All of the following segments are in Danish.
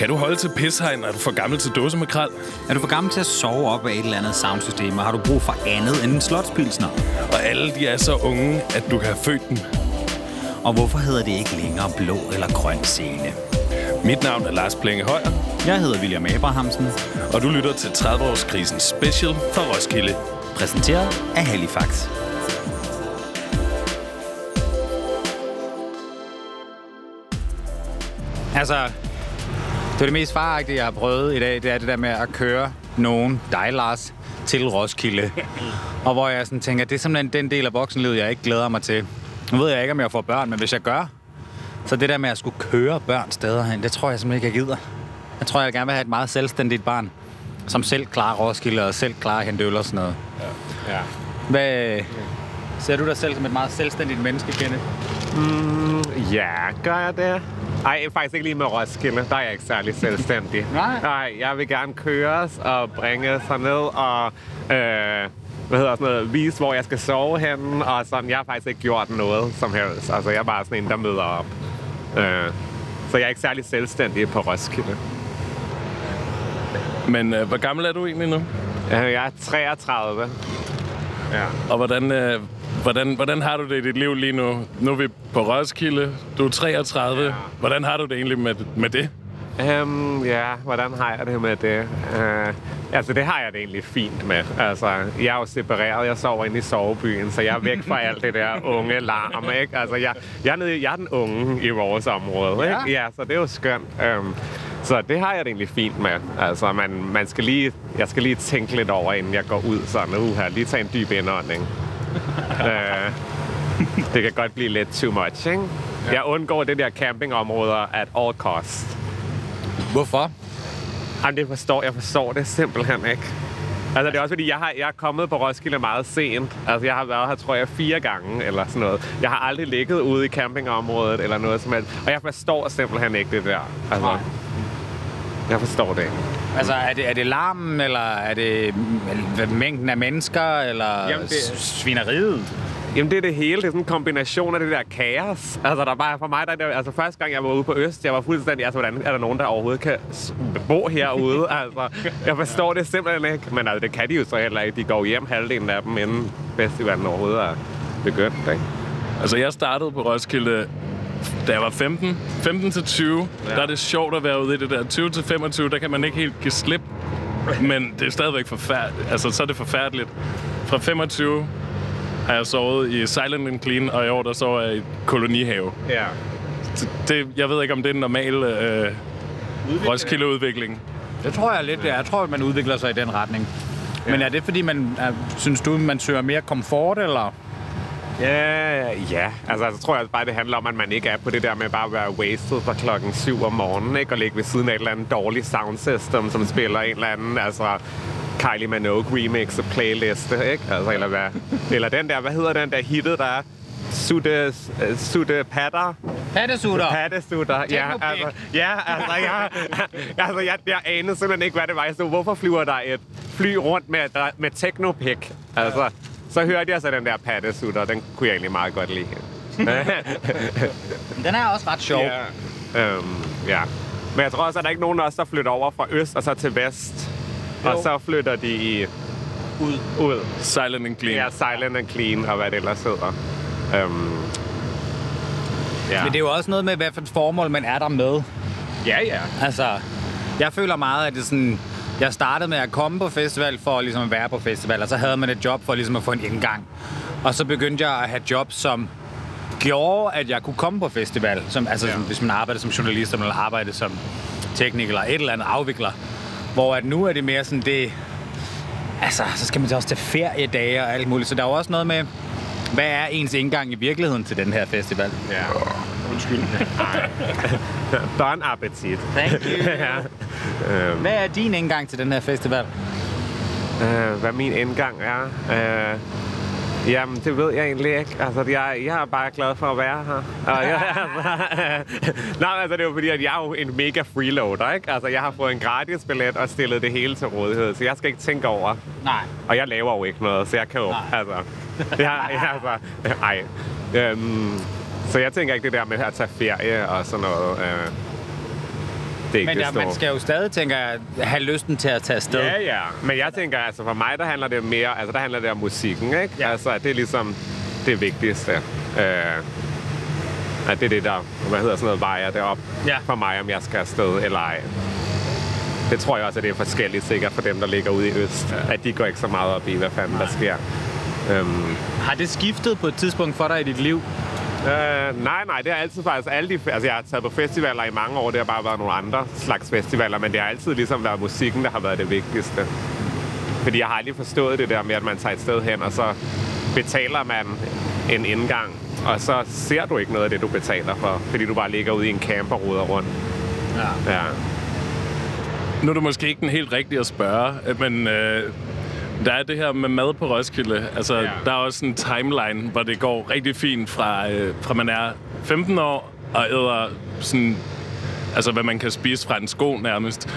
Kan du holde til pishegn? Er du for gammel til dåsemakrel? Er du for gammel til at sove op af et eller andet soundsystem, og har du brug for andet end en slotspilsner? Og alle de er så unge, at du kan have født dem. Og hvorfor hedder det ikke længere blå eller grøn scene? Mit navn er Lars Plenge Højer, Jeg hedder William Abrahamsen, og du lytter til 30-årskrisen special fra Roskilde. præsenteret af Halifax. Altså, det er det mest faragtige, jeg har prøvet i dag, det er det der med at køre nogen, dig Lars, til Roskilde. Og hvor jeg sådan tænker, det er simpelthen den del af voksenlivet, jeg ikke glæder mig til. Nu ved jeg ikke, om jeg får børn, men hvis jeg gør, så det der med at skulle køre børn steder hen, det tror jeg simpelthen ikke, jeg gider. Jeg tror, jeg gerne vil have et meget selvstændigt barn, som selv klarer Roskilde og selv klarer hente øl og sådan noget. Ja. Hvad, ser du dig selv som et meget selvstændigt menneske, Kenneth? Ja, gør jeg det? Ej, faktisk ikke lige med Roskilde. Der er jeg ikke særlig selvstændig. Nej. Nej, jeg vil gerne køres og bringe sig ned og... Øh, hvad hedder sådan noget, vise, hvor jeg skal sove henne, og sådan, jeg har faktisk ikke gjort noget som helst. Altså, jeg er bare sådan en, der møder op. Øh, så jeg er ikke særlig selvstændig på Roskilde. Men øh, hvor gammel er du egentlig nu? Øh, jeg er 33. Ja. Og hvordan, øh, hvordan, hvordan har du det i dit liv lige nu? Nu er vi på Roskilde. Du er 33. Ja. Hvordan har du det egentlig med, med det? Um, ja, hvordan har jeg det med det? Uh, altså, det har jeg det egentlig fint med. Altså, jeg er jo separeret. Jeg sover inde i sovebyen, så jeg er væk fra alt det der unge larm, ikke? Altså, jeg, jeg, er, nede, jeg er den unge i vores område, ikke? Ja, så det er jo skønt. Um, så det har jeg det egentlig fint med. Altså, man, man skal lige, jeg skal lige tænke lidt over, inden jeg går ud sådan, uh, her, lige tage en dyb indånding. Uh, det kan godt blive lidt too much, ikke? Ja. Jeg undgår det der campingområder at all cost. Hvorfor? Jamen, det forstår jeg forstår det simpelthen ikke. Altså, det er også fordi, jeg, har, jeg er kommet på Roskilde meget sent. Altså, jeg har været her, tror jeg, fire gange eller sådan noget. Jeg har aldrig ligget ude i campingområdet eller noget som helst. Og jeg forstår simpelthen ikke det der. Altså, Nej. jeg forstår det ikke. Altså, er det, er det larmen, eller er det mængden af mennesker, eller Jamen, det- svineriet? Jamen, det er det hele. Det er sådan en kombination af det der kaos. Altså, der er bare for mig, der er det, altså første gang, jeg var ude på Øst, jeg var fuldstændig, altså, hvordan er der nogen, der overhovedet kan bo herude? altså, jeg forstår det simpelthen ikke. Men altså, det kan de jo så heller ikke. De går hjem halvdelen af dem, inden festivalen overhovedet er begyndt, ikke? Altså, jeg startede på Roskilde, da jeg var 15. 15 til 20, ja. der er det sjovt at være ude i det der. 20 til 25, der kan man ikke helt give slip. Men det er stadigvæk forfærdeligt. Altså, så er det forfærdeligt. Fra 25 har jeg sovet i Silent and Clean, og i år der sover jeg i kolonihave. Ja. Det, jeg ved ikke, om det er en normal øh, Roskilde-udvikling. Det tror jeg lidt, det er. Jeg tror, at man udvikler sig i den retning. Men er det, fordi man er, synes du, man søger mere komfort, eller? Ja, ja. Altså, så tror jeg bare, det handler om, at man ikke er på det der med bare at være wasted fra klokken 7 om morgenen, ikke? Og ligge ved siden af et eller andet dårligt soundsystem, som spiller en eller anden, altså... Kylie Minogue remix og playliste, ikke? Altså, eller hvad? Eller den der, hvad hedder den der hittet, der er? Sutte, sutte patter? Pattesutter! Pattesutter. Ja, altså, ja, altså, jeg, altså jeg, jeg anede simpelthen ikke, hvad det var. Jeg stod, hvorfor flyver der et fly rundt med, med teknopik? Altså, så hørte jeg så den der pattesutter, den kunne jeg egentlig meget godt lide. Den er også ret sjov. ja. Øhm, ja. Men jeg tror også, at der er ikke nogen af os, der flytter over fra øst og så til vest. Jo. Og så flytter de i, Ud. ud. Silent and Clean. Ja, silent and clean og hvad det ellers hedder. Øhm, ja. Men det er jo også noget med, hvad for et formål man er der med. ja, ja. Altså, jeg føler meget, at det er sådan... Jeg startede med at komme på festival for ligesom at være på festival, og så havde man et job for ligesom at få en indgang. Og så begyndte jeg at have job, som gjorde, at jeg kunne komme på festival. Som, altså, Ja. ja. hvis man arbejder som journalist, eller arbejder som tekniker, eller et eller andet afvikler. Hvor at nu er det mere sådan det... Altså, så skal man så også til feriedage og alt muligt. Så der er jo også noget med, hvad er ens indgang i virkeligheden til den her festival? ja. Undskyld. Bon appetit. Thank you. ja. Hvad er din indgang til den her festival? Øh, hvad min indgang er? Øh, jamen, det ved jeg egentlig ikke. Altså, jeg, jeg er bare glad for at være her. Og jeg, altså, nej, altså, det er jo fordi, at jeg er jo en mega freeloader, ikke? Altså, jeg har fået en gratis billet og stillet det hele til rådighed, så jeg skal ikke tænke over. Nej. Og jeg laver jo ikke noget, så jeg kan jo, Nej. altså... Jeg, jeg, altså, ej. Øhm, så jeg tænker ikke det der med at tage ferie og sådan noget. Øh, det er ikke Men det ja, store. man skal jo stadig, tænker jeg, have lysten til at tage afsted. Ja, ja. Men jeg tænker, altså for mig, der handler det mere, altså der handler det om musikken, ikke? Ja. Altså, det er ligesom det vigtigste. Øh, at det er det, der, hvad hedder sådan noget, vejer det op Ja. for mig, om jeg skal afsted eller ej. Det tror jeg også, at det er forskelligt sikkert for dem, der ligger ude i øst. Ja. At de går ikke så meget op i, hvad fanden der sker. Øhm, Har det skiftet på et tidspunkt for dig i dit liv? Øh, nej, nej, det har altid faktisk alle de... Altså, jeg har taget på festivaler i mange år, det har bare været nogle andre slags festivaler, men det har altid ligesom været musikken, der har været det vigtigste. Fordi jeg har aldrig forstået det der med, at man tager et sted hen, og så betaler man en indgang, og så ser du ikke noget af det, du betaler for, fordi du bare ligger ude i en camper og ruder rundt. Ja. Ja. Nu er det måske ikke den helt rigtige at spørge, men øh, der er det her med mad på Roskilde. Altså, Ja. der er også en timeline, hvor det går rigtig fint fra, øh, fra man er 15 år og æder sådan, altså hvad man kan spise fra en sko nærmest.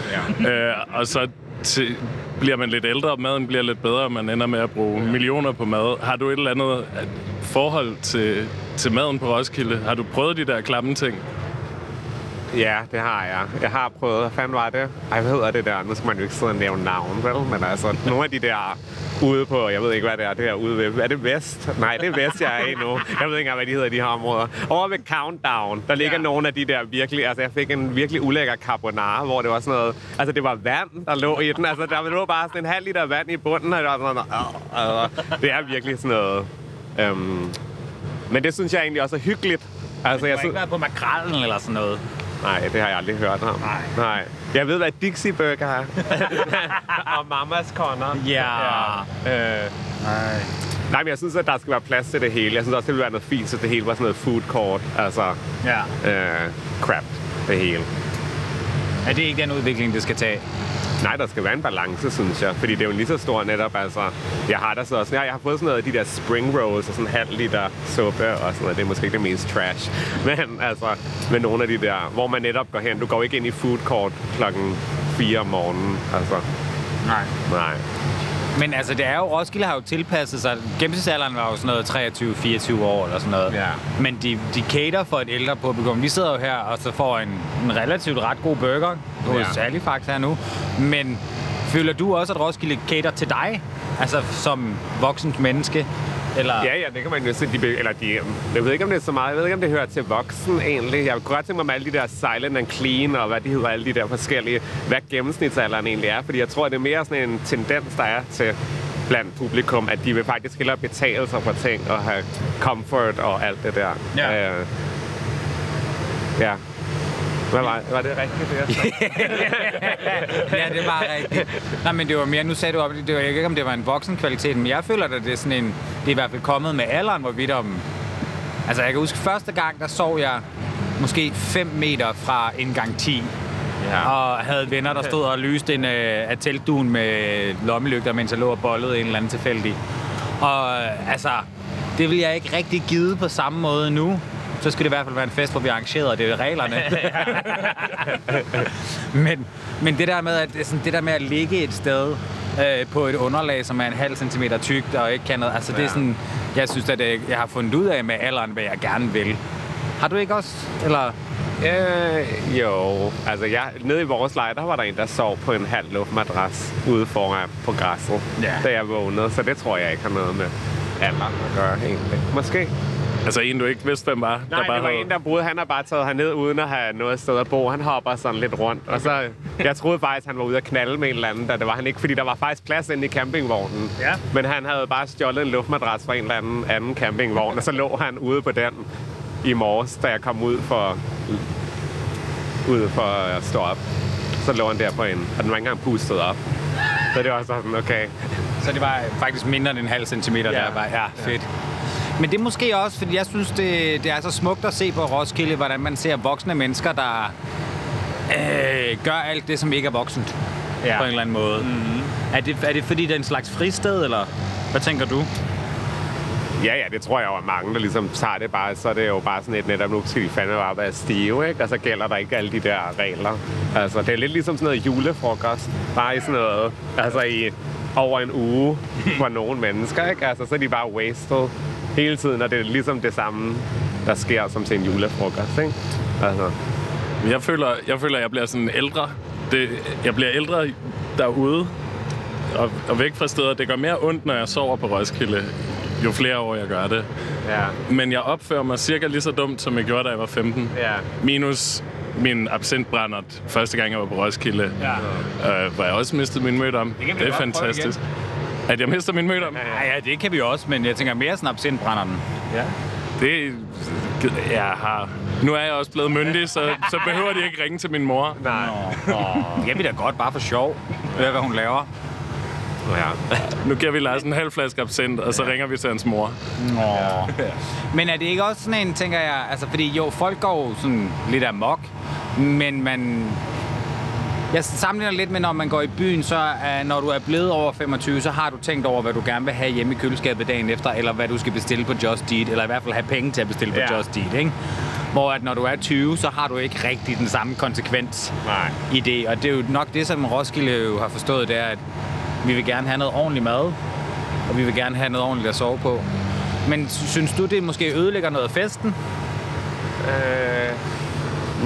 Ja. Øh, og så til, bliver man lidt ældre, og maden bliver lidt bedre, og man ender med at bruge ja. millioner på mad. Har du et eller andet øh, forhold til, til maden på Roskilde? Har du prøvet de der klamme ting? Ja, det har jeg. Jeg har prøvet. Hvad fanden var det? Ej, hvad hedder det der? Nu skal man jo ikke sidde og nævne navn, vel? Men altså, nogle af de der ude på, jeg ved ikke, hvad det er, det her ude ved, er det Vest? Nej, det er Vest, jeg er i nu. Jeg ved ikke engang, hvad de hedder, de her områder. Over ved Countdown, der ligger Ja. nogle af de der virkelig, altså jeg fik en virkelig ulækker carbonara, hvor det var sådan noget, altså det var vand, der lå i den, altså der lå bare sådan en halv liter vand i bunden, og det var sådan noget, øh, det er virkelig sådan noget, øhm, men det synes jeg egentlig også er hyggeligt. Altså, jeg synes, ikke været på makrallen eller sådan noget. Nej, det har jeg aldrig hørt om. Nej. Nej. Jeg ved, hvad Dixie Burger er. og Mamas Corner. Ja. Øh, Nej. nej, men jeg synes, at der skal være plads til det hele. Jeg synes også, det ville være noget fint, så det hele var sådan noget food court. Altså, Ja. øh, crap, det hele. Er det ikke den udvikling, det skal tage? Nej, der skal være en balance, synes jeg. Fordi det er jo lige så stor netop, altså... Jeg har der så også... Jeg har fået sådan noget af de der spring rolls og sådan en halv liter suppe og sådan noget. Det er måske ikke det mest trash. Men altså, med nogle af de der, hvor man netop går hen. Du går ikke ind i food court klokken 4 om morgenen. Altså, Nej. nej. Men altså, det er jo, Roskilde har jo tilpasset sig. Gennemsnitsalderen var jo sådan noget 23-24 år eller sådan noget. Ja. Men de, de cater for et ældre publikum. Vi sidder jo her og så får en, en relativt ret god burger hos Ja. ja. Halifax her nu. Men føler du også, at Roskilde cater til dig? Altså som voksent menneske? Eller... Ja, ja, det kan man jo se. De, eller de, jeg ved ikke, om det er så meget. Jeg ved ikke, om det hører til voksen egentlig. Jeg kunne godt tænke mig med alle de der silent and clean, og hvad de hedder, alle de der forskellige, hvad gennemsnitsalderen egentlig er. Fordi jeg tror, det er mere sådan en tendens, der er til blandt publikum, at de vil faktisk hellere betale sig for ting og have comfort og alt det der. Ja. Øh, ja. Hvad var, var det rigtigt, det jeg sagde? ja, det var rigtigt. Nej, men det var mere, nu sagde du op, det var ikke, om det var en voksen kvalitet, men jeg føler, at det er sådan en, det er i hvert fald kommet med alderen, hvorvidt om, altså jeg kan huske, første gang, der sov jeg måske 5 meter fra indgang 10, Ja. og havde venner, der stod og lyste en øh, af teltduen med lommelygter, mens jeg lå og bollede en eller anden tilfældig. Og øh, altså, det vil jeg ikke rigtig give på samme måde nu. Så skal det i hvert fald være en fest, hvor vi arrangerer, og det er reglerne. men, men det der med at, det sådan, det der med at ligge et sted øh, på et underlag, som er en halv centimeter tykt og ikke kan noget, altså det er Ja. sådan, jeg synes, at øh, jeg har fundet ud af med alderen, hvad jeg gerne vil. Har du ikke også? Eller? Øh, jo. Altså, jeg, nede i vores lejr, der var der en, der sov på en halv luftmadras ude foran på græsset, Ja. da jeg vågnede. Så det tror jeg ikke har noget med alder at gøre, egentlig. Måske. Altså en, du ikke vidste, hvem var? Nej, der bare det var havde- en, der boede. Han har bare taget herned uden at have noget sted at bo. Han hopper sådan lidt rundt. Og så, jeg troede faktisk, han var ude at knalde med en eller anden, da det var han ikke, fordi der var faktisk plads inde i campingvognen. Ja. Men han havde bare stjålet en luftmadras fra en eller anden, anden campingvogn, og så lå han ude på den i morges, da jeg kom ud for, ud for at stå op. Så lå han der på en, og den var ikke engang pustet op. Så det var sådan, okay. Så det var faktisk mindre end en halv centimeter, Ja. der var. Ja, fedt. Men det er måske også, fordi jeg synes, det, det er så smukt at se på Roskilde, hvordan man ser voksne mennesker, der øh, gør alt det, som ikke er voksent. Ja. På en eller anden måde. Mm-hmm. Er, det, er det fordi, det er en slags fristed, eller hvad tænker du? Ja, ja, det tror jeg jo, at mange, der ligesom tager det bare, så er det jo bare sådan et netop, nu skal de fandme bare være stive, ikke? Og så gælder der ikke alle de der regler. Altså, det er lidt ligesom sådan noget julefrokost. Bare i sådan noget, altså i over en uge for nogle mennesker, ikke? Altså, så er de bare wasted hele tiden, og det er ligesom det samme, der sker som til en julefrokost, ikke? Altså, Jeg føler, jeg føler, jeg bliver sådan ældre. Det, jeg bliver ældre derude og, og væk fra stedet. Det gør mere ondt, når jeg sover på Roskilde, jo flere år jeg gør det. Ja. Men jeg opfører mig cirka lige så dumt, som jeg gjorde, da jeg var 15. Ja. Minus min absintbrændert første gang, jeg var på Roskilde. Ja. Øh, hvor jeg også mistede min kan vi Det, da er fantastisk. At jeg mister min mødom? Ja, ja, det kan vi også, men jeg tænker mere sådan absintbrænder den. Ja. Det... Jeg har... Nu er jeg også blevet myndig, så, så behøver de ikke ringe til min mor. Nej. Det kan vi da godt, bare for sjov. Er, hvad hun laver. Ja. Nu giver vi Lars en halv flaske absint, og så ringer vi til hans mor. Nå. Men er det ikke også sådan en, tænker jeg, altså fordi jo, folk går jo sådan lidt amok, men man... Jeg sammenligner lidt med, når man går i byen, så er, når du er blevet over 25, så har du tænkt over, hvad du gerne vil have hjemme i køleskabet dagen efter, eller hvad du skal bestille på Just Eat, eller i hvert fald have penge til at bestille på Ja. Just Eat, ikke? Hvor at når du er 20, så har du ikke rigtig den samme konsekvens Nej. i det. Og det er jo nok det, som Roskilde jo har forstået, det er, at vi vil gerne have noget ordentligt mad, og vi vil gerne have noget ordentligt at sove på. Men sy- synes du, det måske ødelægger noget af festen? Øh,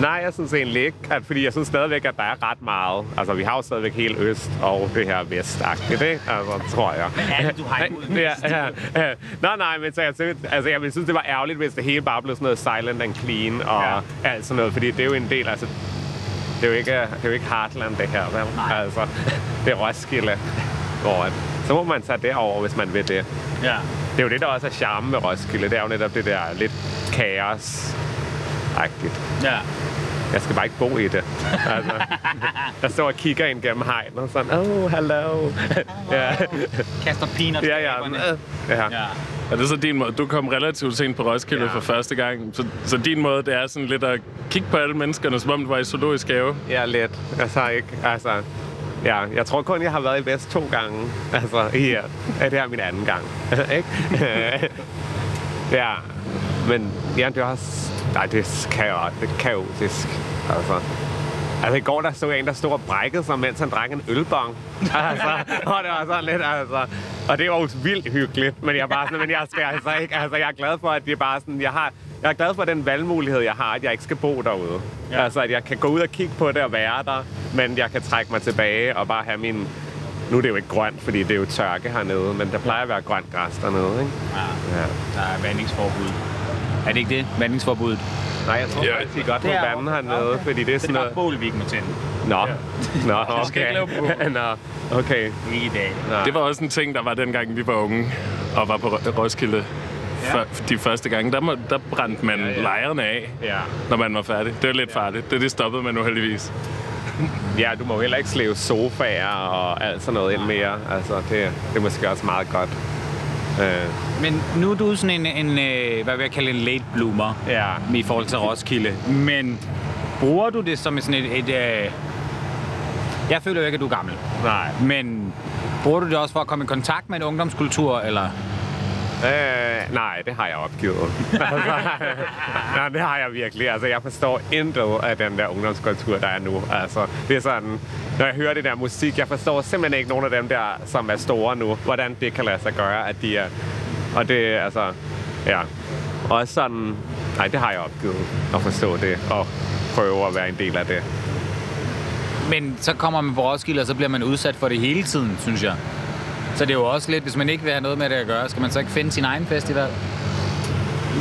nej, jeg synes egentlig ikke, at, fordi jeg synes stadigvæk, at der er ret meget. Altså, vi har jo stadigvæk hele øst og det her vestagtigt, ikke? Altså, tror jeg. Det, du har imod ja, ja, ja. Nej, nej, men så jeg, synes- altså, jeg synes, det var ærgerligt, hvis det hele bare blev sådan noget silent and clean og Ja. ja. alt sådan noget, fordi det er jo en del, altså, det er jo ikke, det er jo ikke Heartland, det her, vel? Nej. Altså, det er Roskilde, hvor at, så må man tage derover, hvis man vil det. Ja. Det er jo det, der også er charme med Roskilde. Det er jo netop det der lidt kaos agtigt Ja. Jeg skal bare ikke bo i det. Altså, jeg står og kigger ind gennem hegnet og sådan, oh, hello. ja, Kaster peanuts. ja, ja. på æggerne. ja. Ja. Er det så din måde? Du kom relativt sent på Roskilde Ja. for første gang. Så, så din måde, det er sådan lidt at kigge på alle menneskerne, som om du var i zoologisk have. Jeg er let. Jeg så ikke, altså... Ja, jeg tror kun, jeg har været i Vest to gange. Altså, her. Ja, det er min anden gang. ikke? ja, men ja, det er også... Nej, det er, kao- det er kaotisk. Altså, Altså i går der stod en, der stod og brækkede sig, mens han drak en ølbong. altså, og det var sådan lidt, altså... Og det var jo vildt hyggeligt, men jeg bare sådan, men jeg skal altså ikke... Altså, jeg er glad for, at det er bare sådan, jeg har... Jeg er glad for den valgmulighed, jeg har, at jeg ikke skal bo derude. Ja. Altså, at jeg kan gå ud og kigge på det og være der, men jeg kan trække mig tilbage og bare have min... Nu er det jo ikke grønt, fordi det er jo tørke hernede, men der plejer at være grønt græs dernede, ikke? ja. Ja. Der er vandingsforbud. Er det ikke det? Vandingsforbuddet. Nej, jeg tror Ja. faktisk, de godt må Det er vande hernede, okay. fordi det er Så sådan det er bare noget... bål, vi ikke må tænde. Nå, Nå, okay. skal ikke lave bål. Nå, okay. Ikke i dag. Nej. Det var også en ting, der var dengang, vi var unge og var på Ro- Roskilde. Ja. De første gange, der, må, der brændte man ja, ja. lejrene af, Ja. når man var færdig. Det var lidt farligt. Det, det stoppede man nu heldigvis. ja, du må jo heller ikke slæve sofaer og alt sådan noget ind mere. Altså, det, det er måske også meget godt. Øh, Men nu er du sådan en, en øh, hvad vil jeg kalde en late bloomer ja. i forhold til Roskilde. Men bruger du det som sådan et... et øh... Jeg føler jo ikke, at du er gammel. Nej. Men bruger du det også for at komme i kontakt med en ungdomskultur, eller... Øh, nej, det har jeg opgivet. nej, det har jeg virkelig. Altså, jeg forstår intet af den der ungdomskultur, der er nu. Altså, det er sådan, når jeg hører det der musik, jeg forstår simpelthen ikke nogen af dem der, som er store nu, hvordan det kan lade sig gøre, at de er... Og det, er, altså, ja. Og sådan, nej, det har jeg opgivet at forstå det, og prøve at være en del af det. Men så kommer man på Roskilde, og så bliver man udsat for det hele tiden, synes jeg. Så det er jo også lidt, hvis man ikke vil have noget med det at gøre, skal man så ikke finde sin egen festival?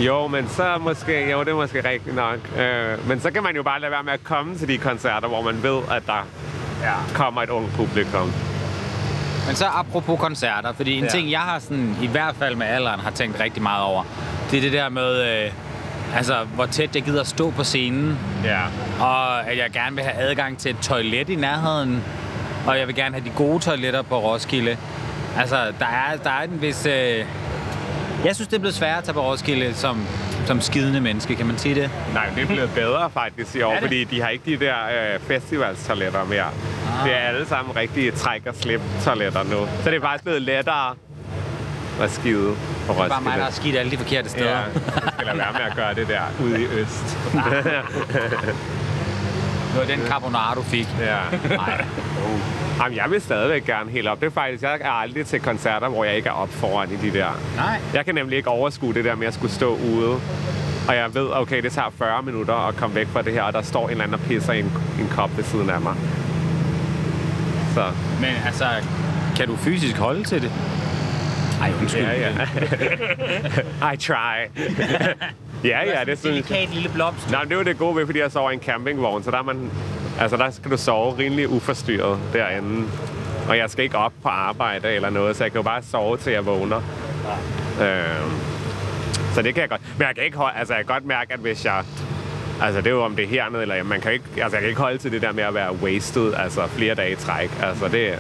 Jo, men så måske, jo, det er måske rigtigt nok. Øh, men så kan man jo bare lade være med at komme til de koncerter, hvor man ved, at der Ja. kommer et ungt publikum. Men så apropos koncerter, fordi en Ja. ting, jeg har sådan, i hvert fald med alderen, har tænkt rigtig meget over, det er det der med, øh, altså, hvor tæt jeg gider stå på scenen, Ja. og at jeg gerne vil have adgang til et toilet i nærheden, og jeg vil gerne have de gode toiletter på Roskilde. Altså, der er, der er en vis... Øh... Jeg synes, det er blevet sværere at tage på Roskilde som, som skidende menneske, kan man sige det? Nej, det er blevet bedre faktisk i år, fordi de har ikke de der øh, festivalstoiletter mere. Ah. Det er alle sammen rigtige træk og slip toiletter nu. Så det er faktisk blevet lettere at skide på Det er Roskilde. bare mig, der har skidt alle de forkerte steder. Ja, jeg skal lade være med at gøre det der ude i øst. Det var den carbonara, du fik. ja. Nej. Jamen, jeg vil stadigvæk gerne helt op. Det er faktisk, jeg er aldrig til koncerter, hvor jeg ikke er op foran i de der. Nej. Jeg kan nemlig ikke overskue det der med at skulle stå ude. Og jeg ved, okay, det tager 40 minutter at komme væk fra det her, og der står en eller anden og pisser i en, en kop ved siden af mig. Så Men altså, kan du fysisk holde til det? Ej, undskyld. ja, ja. I try. ja, ja, det synes jeg. Delikat lille blomst. Nej, men det jo det gode ved, fordi jeg sover i en campingvogn, så der, er man, altså der skal du sove rimelig uforstyrret derinde. Og jeg skal ikke op på arbejde eller noget, så jeg kan jo bare sove, til jeg vågner. Ja. Øhm, så det kan jeg godt. Men jeg kan ikke holde, altså jeg kan godt mærke, at hvis jeg... Altså det er jo om det er hernede, eller man kan ikke, altså jeg kan ikke holde til det der med at være wasted, altså flere dage i træk. Altså det,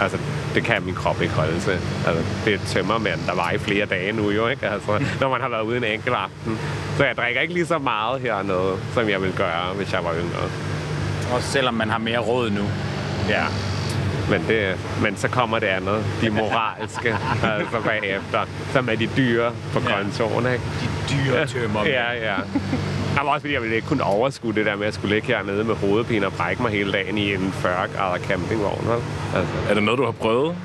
altså det kan min krop ikke holde til. Altså det er tømmermænd, der var i flere dage nu jo, ikke? Altså når man har været ude en enkelt aften. Så jeg drikker ikke lige så meget hernede, som jeg ville gøre, hvis jeg var yngre. Også selvom man har mere råd nu. Ja. Men, det, men så kommer det andet, de moralske, altså bagefter, som er de dyre på kontoren, ikke? De dyre tømmer. Ja, ja. Der var også fordi, jeg ville ikke kunne overskue det der med at skulle ligge hernede med hovedpine og brække mig hele dagen i en 40 grader campingvogn. vel? Altså. Er det noget, du har prøvet?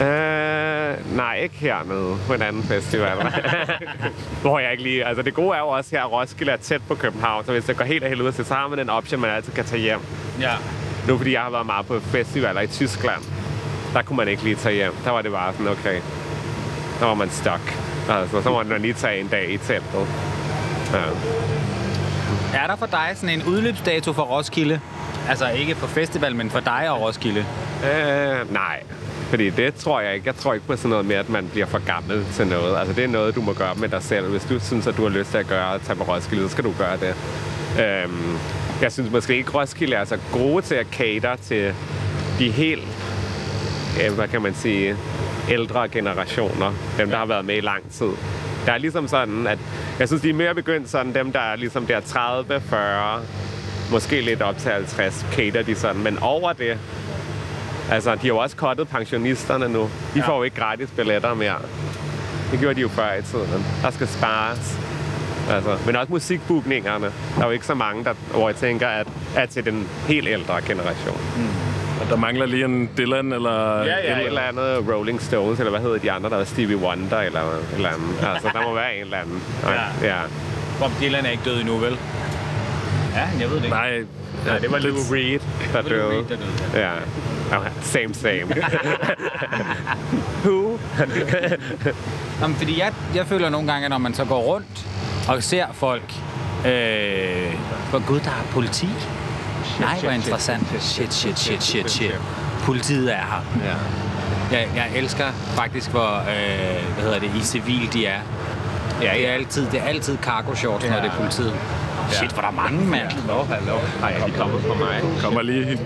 Øh, nej, ikke hernede på en anden festival. Hvor jeg ikke lige... Altså, det gode er jo også her, at Roskilde er tæt på København, så hvis det går helt af helvede til, så har man den option, man altid kan tage hjem. ja. Nu fordi jeg har været meget på festivaler i Tyskland, der kunne man ikke lige tage hjem. Der var det bare sådan, okay, der var man stuck. Altså, så må man lige tage en dag i teltet. Ja. Er der for dig sådan en udløbsdato for Roskilde? Altså ikke for festival, men for dig og Roskilde. Øh, nej. Fordi det tror jeg ikke. Jeg tror ikke på sådan noget med, at man bliver for gammel til noget. Altså, det er noget, du må gøre med dig selv. Hvis du synes, at du har lyst til at gøre at tage på Roskilde, så skal du gøre det. Øhm, jeg synes måske ikke, Roskilde er så gode til at cater til de helt, øh, hvad kan man sige, ældre generationer. Dem, der har været med i lang tid. Der er ligesom sådan, at jeg synes, de er mere begyndt sådan, dem, der er ligesom der 30, 40, måske lidt op til 50, cater de sådan. Men over det, Altså, de har jo også kottet pensionisterne nu. De ja. får jo ikke gratis billetter mere. Det gjorde de jo før i tiden. Der skal spares. Altså, men også musikbookningerne. Der er jo ikke så mange, der, hvor jeg tænker, at er til den helt ældre generation. Og der mangler lige en Dylan eller... Ja, ja, et eller andet Rolling Stones, eller hvad hedder de andre, der er Stevie Wonder, eller et eller andet. Altså, der må være en eller anden. Ja. ja. Bob Dylan er ikke død endnu, vel? Ja, jeg ved det ikke. Nej, Ja, det var Lou Reed, der Det var Lou døde. Reed, der døde, Ja. Okay. Same, same. Who? Jamen, fordi jeg, jeg føler nogle gange, at når man så går rundt og ser folk... Øh, for gud, der er politi. Nej, hvor interessant. Shit, shit, shit, shit, shit. Politiet er her. Ja. Jeg, jeg elsker faktisk, hvor øh, hvad hedder det, i civil de er. Ja, det er altid, det er altid cargo shorts, når Ja. det er politiet. Shit, hvor der er mange, mand. Hallo, hallo. Ej, de kommer på mig. kommer lige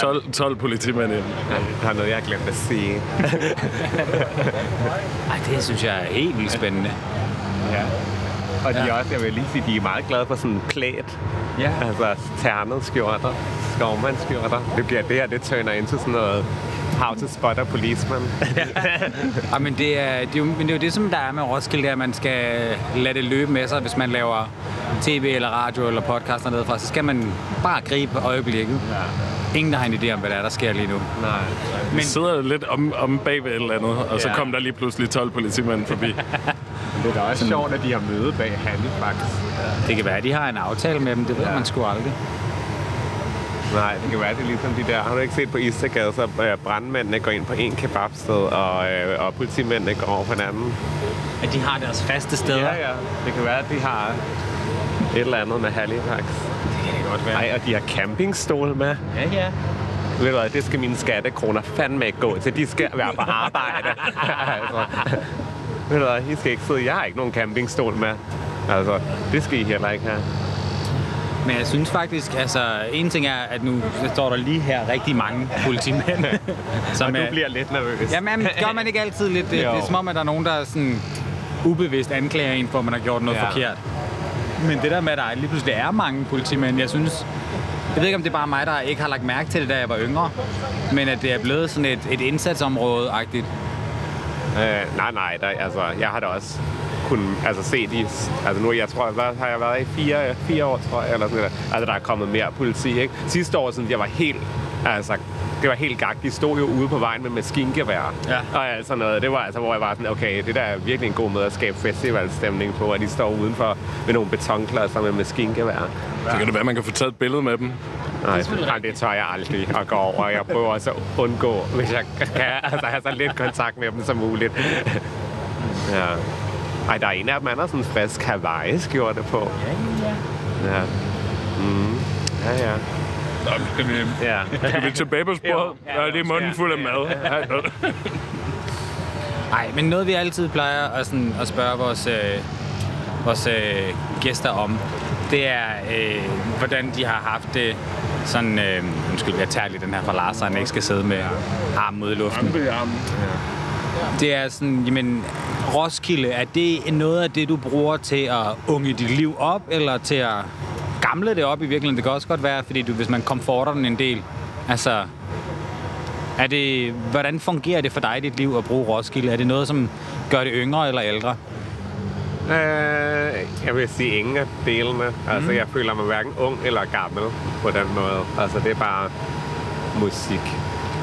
12, 12 politimænd ind. Der er noget, jeg har glemt at sige. Ej, det synes jeg er helt vildt spændende. Ja. Og de Ja. er også, jeg vil lige sige, de er meget glade for sådan klædt. Ja. Altså ternede skjorter, skovmandsskjorter. Det bliver det her, det turner ind til sådan noget how to spot a policeman. Ja, men det er, det er jo, men det er jo det, som der er med Roskilde, det er, at man skal lade det løbe med sig, hvis man laver tv eller radio eller podcast dernede fra. Så skal man bare gribe øjeblikket. Ja. Ingen, der har en idé om, hvad der er, der sker lige nu. Nej. Vi sidder lidt om, om bag ved et eller andet, og så Ja. kom der lige pludselig 12 politimænd forbi. Det er da også sjovt, at de har møde bag Halifax. Det kan være, at de har en aftale med dem, det ved ja. man sgu aldrig. Nej, det kan være, det er ligesom de der. Har du ikke set på Istergade, så øh, brandmændene går ind på en kebabsted, og, øh, og politimændene går over på en anden. At de har deres faste steder. Ja, ja. Det kan være, at de har et eller andet med Halifax. Det kan det godt være. Nej, og de har campingstol med. Ja, ja. Ved du hvad, det skal mine skattekroner fandme ikke gå til. De skal være på arbejde. altså, ved du hvad, I skal ikke sidde. Jeg har ikke nogen campingstol med. Altså, det skal I heller ikke have. Men jeg synes faktisk, altså en ting er, at nu står der lige her rigtig mange politimænd. som Og du er- bliver lidt nervøs. Jamen, gør man ikke altid lidt det? Jo. Det er som om, at der er nogen, der er sådan ubevidst anklager en for, at man har gjort noget ja. forkert. Men det der med, at der lige pludselig er mange politimænd, jeg synes... Jeg ved ikke, om det er bare mig, der ikke har lagt mærke til det, da jeg var yngre. Men at det er blevet sådan et, et indsatsområde-agtigt. Øh, nej, nej, der, altså, jeg har da også kun altså, set i... Altså nu, jeg tror, hvad har jeg været i? Fire, fire år, tror jeg, eller sådan noget. Altså, der er kommet mere politi, ikke? Sidste år, sådan, jeg var helt... Altså, det var helt gak. De stod jo ude på vejen med maskingevær. Ja. Og alt sådan noget. Det var altså, hvor jeg var sådan, okay, det der er virkelig en god måde at skabe festivalstemning på, at de står udenfor med nogle betonklodser med maskingevær. Så kan det være, at man kan få taget et billede med dem. Nej, nej, det tør jeg aldrig at gå over. Jeg prøver også at undgå, hvis jeg kan altså, have så lidt kontakt med dem som muligt. ja. Ej, der er en af dem, han har sådan en frisk Hawaii-skjorte på. Ja, ja. Ja. Mm. Ja, ja. Nå, skal vi, Ja. skal vi tilbage på sporet? Jo. Der er lige munden fuld af mad. Nej, men noget vi altid plejer at, sådan, at spørge vores, øh, vores øh, gæster om, det er, øh, hvordan de har haft det sådan... Øh, undskyld, jeg tager lige den her fra Lars, så han ikke skal sidde med armen ud i luften. Det er sådan, jamen, Roskilde, er det noget af det, du bruger til at unge dit liv op, eller til at gamle det op i virkeligheden? Det kan også godt være, fordi du, hvis man komforter den en del, altså... Er det, hvordan fungerer det for dig i dit liv at bruge Roskilde? Er det noget, som gør det yngre eller ældre? Øh, jeg vil sige ingen af delene. Altså, jeg føler mig hverken ung eller gammel på den måde. Altså, det er bare musik.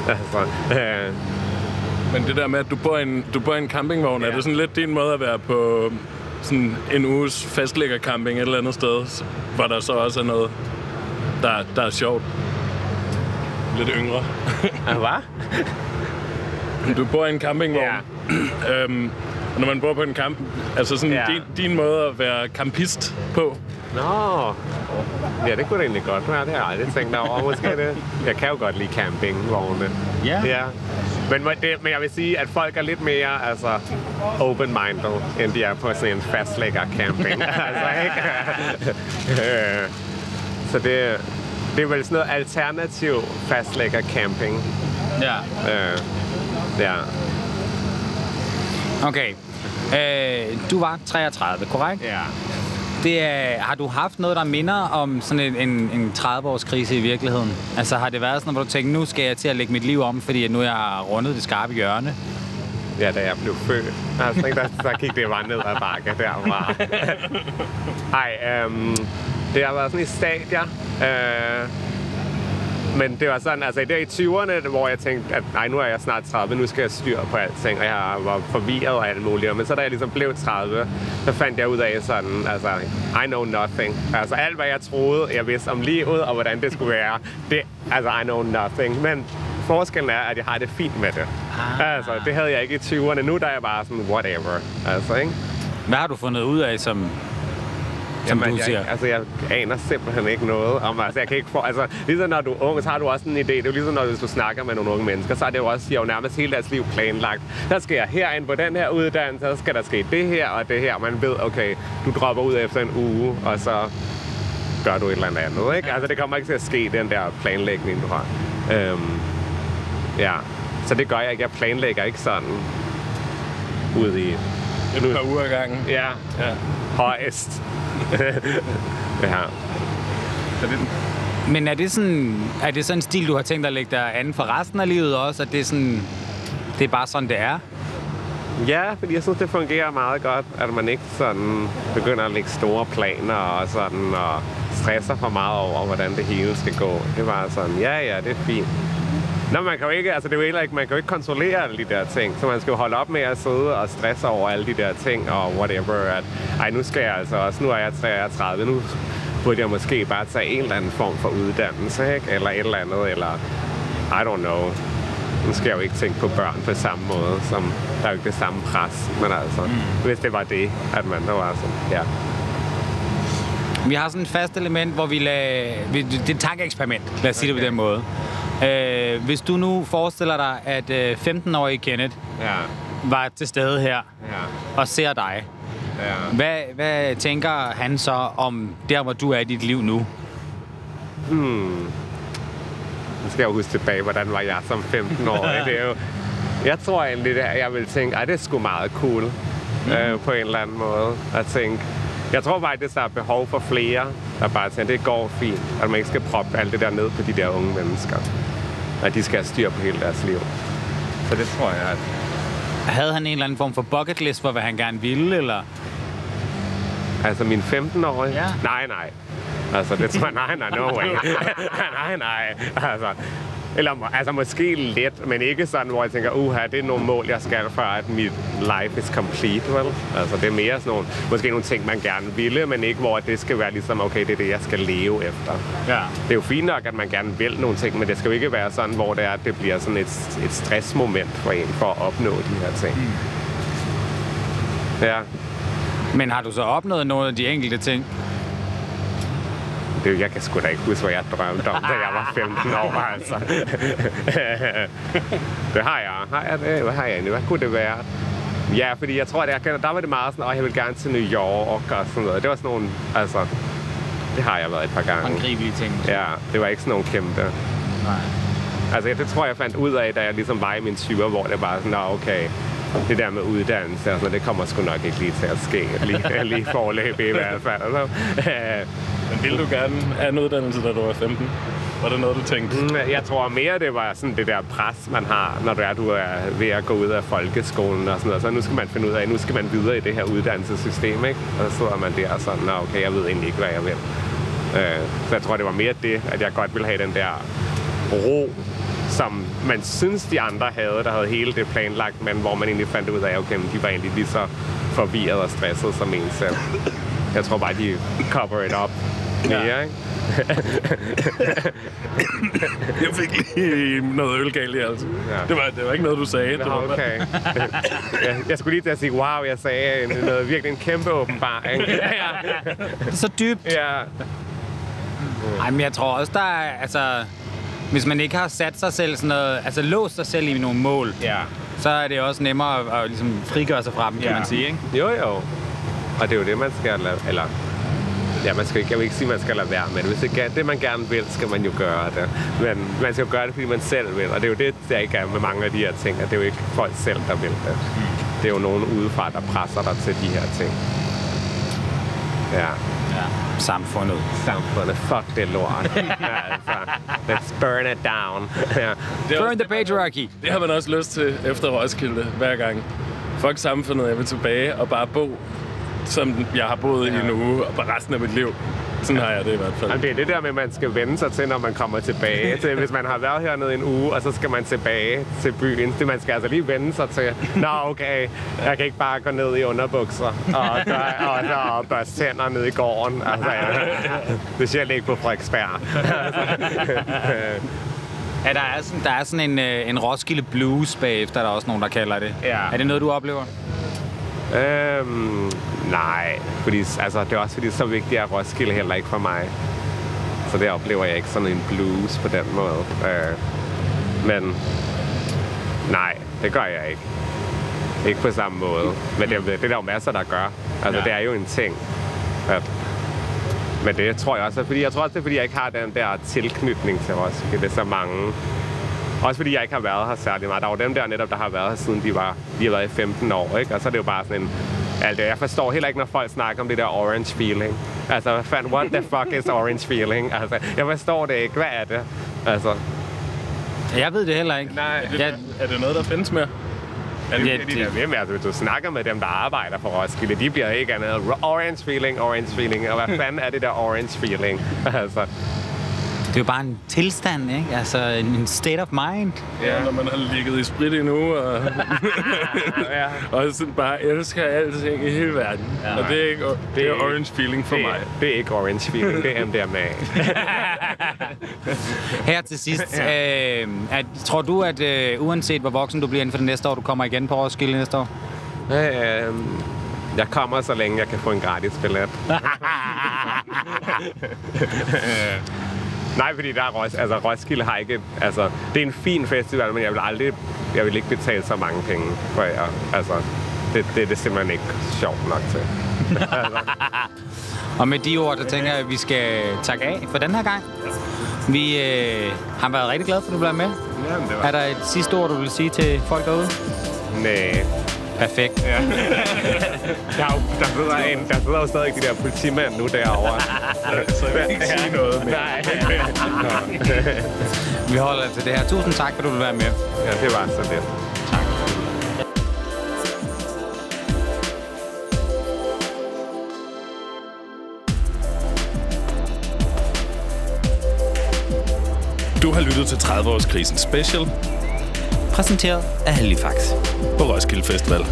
Altså, øh, Men det der med, at du bor i en, du bor i en campingvogn, ja. er det sådan lidt din måde at være på sådan en uges fastlæggercamping et eller andet sted, hvor der så også er noget, der, der er sjovt? Lidt yngre. hvad? Du bor i en campingvogn. Ja. øhm, og når man bor på en camp, altså sådan Ja. din, din måde at være campist på, Nå. Ja, det kunne det egentlig godt være. Det har jeg aldrig tænkt over. Måske det. Jeg kan jo godt lide campingvogne. Ja. ja. Men, det, men jeg vil sige, at folk er lidt mere altså, open-minded, end de er på sådan en fastlægger camping. altså, ikke? Øh, Så det, det er vel sådan noget alternativ fastlægger camping. Ja. Øh, ja. Okay. Øh, du var 33, korrekt? Ja. Det er, har du haft noget, der minder om sådan en, en, en 30-års krise i virkeligheden? Altså har det været sådan, hvor du tænkte, nu skal jeg til at lægge mit liv om, fordi nu er jeg rundet det skarpe hjørne? Ja, da jeg blev født. Altså, ikke, der, der gik det bare ned ad bakke derfra. Ej, øhm, det har været sådan i stadier. Øh, men det var sådan, altså der i 20'erne, hvor jeg tænkte, at nej, nu er jeg snart 30, nu skal jeg styre på alting, og jeg var forvirret og alt muligt. Men så da jeg ligesom blev 30, så fandt jeg ud af sådan, altså, I know nothing. Altså alt, hvad jeg troede, jeg vidste om livet og hvordan det skulle være, det, altså, I know nothing. Men forskellen er, at jeg har det fint med det. Ah. Altså, det havde jeg ikke i 20'erne. Nu der er jeg bare sådan, whatever. Altså, ikke? Hvad har du fundet ud af, som, som du jeg, siger? Altså, jeg aner simpelthen ikke noget om, altså, jeg kan ikke få, altså, ligesom når du er ung, så har du også en idé. Det er jo ligesom, når du snakker med nogle unge mennesker, så er det jo også, de har jo nærmest hele deres liv planlagt. Der skal jeg herind på den her uddannelse, så skal der ske det her og det her. Man ved, okay, du dropper ud efter en uge, og så gør du et eller andet, ikke? Altså, det kommer ikke til at ske, den der planlægning, du har. Øhm, ja, så det gør jeg ikke. Jeg planlægger ikke sådan ud i... et par uger gangen. Ja, Ja. højst. ja. Men er det, sådan, er det sådan en stil, du har tænkt dig at lægge dig an for resten af livet også? At det er, sådan, det er bare sådan, det er? Ja, fordi jeg synes, det fungerer meget godt, at man ikke sådan begynder at lægge store planer og sådan og stresser for meget over, hvordan det hele skal gå. Det var sådan, ja, ja, det er fint. Nå, man kan jo ikke, altså det er jo heller ikke, man kan jo ikke kontrollere alle de der ting, så man skal jo holde op med at sidde og stresse over alle de der ting og whatever, at ej, nu skal jeg altså også, nu er jeg 33, nu burde jeg måske bare tage en eller anden form for uddannelse, ikke? Eller et eller andet, eller I don't know. Nu skal jeg jo ikke tænke på børn på samme måde, som der er jo ikke det samme pres, men altså, mm. hvis det var det, at man der var sådan, ja. Vi har sådan et fast element, hvor vi lader... Det er et tankeeksperiment, lad os sige det på den måde. Øh, hvis du nu forestiller dig, at øh, 15-årige Kenneth Ja, var til stede her ja, og ser dig, ja. hvad, hvad tænker han så om der, hvor du er i dit liv nu? Nu skal jeg jo huske tilbage, hvordan var jeg som 15-årig. det er jo, jeg tror egentlig, at jeg vil tænke, at det er sgu meget cool mm. øh, på en eller anden måde. At tænke, jeg tror faktisk, der er behov for flere, der bare tænker, det går fint. At man ikke skal proppe alt det der ned på de der unge mennesker. At de skal have styr på hele deres liv. Så det tror jeg, at Havde han en eller anden form for bucket list for, hvad han gerne ville, eller? Altså min 15-årige? Ja. Nej, nej. Altså, det tror jeg, nej, nej, no way. nej, nej. Altså, Eller må- altså måske lidt, men ikke sådan, hvor jeg tænker, uha, det er nogle mål, jeg skal for, at mit life is complete, vel? Altså, det er mere sådan nogle, måske nogle ting, man gerne ville, men ikke hvor det skal være ligesom, okay, det er det, jeg skal leve efter. Ja. Det er jo fint nok, at man gerne vil nogle ting, men det skal jo ikke være sådan, hvor det er, at det bliver sådan et, et stressmoment for en for at opnå de her ting. Mm. Ja, Men har du så opnået nogle af de enkelte ting? Det, jeg kan sgu da ikke huske, hvad jeg drømte om, da jeg var 15 år, altså. det har jeg. Har jeg det? Hvad har jeg egentlig? Hvad kunne det være? Ja, fordi jeg tror, at jeg, der var det meget sådan, at jeg vil gerne til New York og sådan noget. Det var sådan nogle, altså, det har jeg været et par gange. Håndgribelige ting. Ja, det var ikke sådan nogle kæmpe. Nej. Altså, det tror jeg, jeg fandt ud af, da jeg ligesom var i min 20'er, hvor det var sådan, okay, det der med uddannelse, altså, det kommer sgu nok ikke lige til at ske. Lige, lige forløb i hvert fald. Altså, øh, Men ville du gerne have en uddannelse, da du var 15? Var det noget, du tænkte? Mm, Jeg tror mere, det var sådan det der pres, man har, når du er, du er ved at gå ud af folkeskolen og sådan noget. Så nu skal man finde ud af, nu skal man videre i det her uddannelsessystem, ikke? Og så sidder man der og sådan, Nå, okay, jeg ved egentlig ikke, hvad jeg vil. Øh, Så jeg tror, det var mere det, at jeg godt ville have den der ro, som man synes, de andre havde, der havde hele det planlagt, men hvor man egentlig fandt ud af, okay, men de var egentlig lige så forvirret og stresset som en selv. Jeg tror bare, de cover it up mere, Ja. ikke? Jeg fik lige noget øl galt i altså. Ja. Det, var, det var ikke noget, du sagde. Det Nå, var bare- okay. jeg, jeg skulle lige til at sige, wow, jeg sagde en, noget, virkelig en kæmpe åbenbaring. ja. Det er så dybt. ja. Ej, men jeg tror også, der er, altså... Hvis man ikke har sat sig selv sådan noget, altså låst sig selv i nogle mål, ja. så er det også nemmere at, at ligesom frigøre sig fra dem, kan Ja. man sige, ikke? Jo, jo. Og det er jo det, man skal lade, eller Ja, man skal ikke, jeg vil ikke sige, at man skal lade være med det. Hvis det er det, man gerne vil, skal man jo gøre det. Men man skal jo gøre det, fordi man selv vil. Og det er jo det, der ikke er med mange af de her ting. At det er jo ikke folk selv, der vil det. Det er jo nogen udefra, der presser dig til de her ting. Ja. Ja. Samfundet. Samfundet. Fuck det lort. ja, altså. Let's burn it down. ja. Det er Burn the patriarchy. Det har man også lyst til efter Roskilde hver gang. Fuck samfundet, jeg vil tilbage og bare bo, som jeg har boet i en uge, og bare resten af mit liv. Sådan har jeg det i hvert fald. Jamen, det er det der med, at man skal vende sig til, når man kommer tilbage. Til, hvis man har været hernede en uge, og så skal man tilbage til byen. Det, man skal altså lige vende sig til. Nå, okay, jeg kan ikke bare gå ned i underbukser og, gøre, og, og, og børste tænder ned i gården. Altså, ja. Det siger ikke på Frederiksberg. Ja, der er sådan, der er sådan en, øh, en Roskilde Blues bagefter, der er også nogen, der kalder det. Ja. Er det noget, du oplever? Øhm, nej, fordi, altså, det er også fordi, så vigtigt er Roskilde heller ikke for mig. Så det oplever jeg ikke sådan en blues på den måde. Øh, men nej, det gør jeg ikke. Ikke på samme måde. Men det, det er der jo masser, der gør. Altså, Ja. det er jo en ting. At, men det tror jeg også, fordi jeg tror også, det er, fordi jeg ikke har den der tilknytning til Roskilde. så mange. Også fordi jeg ikke har været her særlig meget. Der er jo dem der netop, der har været her siden de, var, de har været i 15 år, ikke? Og så er det jo bare sådan en... Altså, jeg forstår heller ikke, når folk snakker om det der orange feeling. Altså, hvad fanden, what the fuck is orange feeling? Altså, jeg forstår det ikke. Hvad er det? Altså, Jeg ved det heller ikke. nej. Ja, Er det noget, der findes mere? Er det, Ja, ja, de det- der med, altså, hvis du snakker med dem, der arbejder for Roskilde, de bliver ikke andet. Orange feeling, orange feeling. Og hvad fanden er det der orange feeling? altså, det er jo bare en tilstand, ikke? Altså en state of mind. Ja. Når man har ligget i sprit i en uge, og, ja. og sådan bare elsker alting i hele verden. Ja. Og det er, ikke, det er orange feeling for det, mig. Det er ikke orange feeling, det er MDMA. Her til sidst, øh, at, tror du, at øh, uanset hvor voksen du bliver inden for det næste år, du kommer igen på Roskilde næste år? øhm, jeg kommer, så længe jeg kan få en gratis billet. Nej, fordi der er Ros altså, Roskilde har ikke... Altså, det er en fin festival, men jeg vil aldrig... Jeg vil ikke betale så mange penge for jer. Altså, det, det, det er simpelthen ikke sjovt nok til. Og med de ord, der tænker jeg, at vi skal takke af for den her gang. Vi øh, har været rigtig glade for, at du blev med. Jamen, det Er der et sidste ord, du vil sige til folk derude? Nej. Perfekt. Ja. der, er jo, der, sidder en, der sidder jo stadig de der politimænd nu derovre. Så jeg vil ikke sige noget mere. Nej. Vi holder til det her. Tusind tak, for at du vil være med. ja, det var så lidt. Du Du har lyttet til 30-årskrisen special Præsenteret af Halifax. på Roskilde Festival.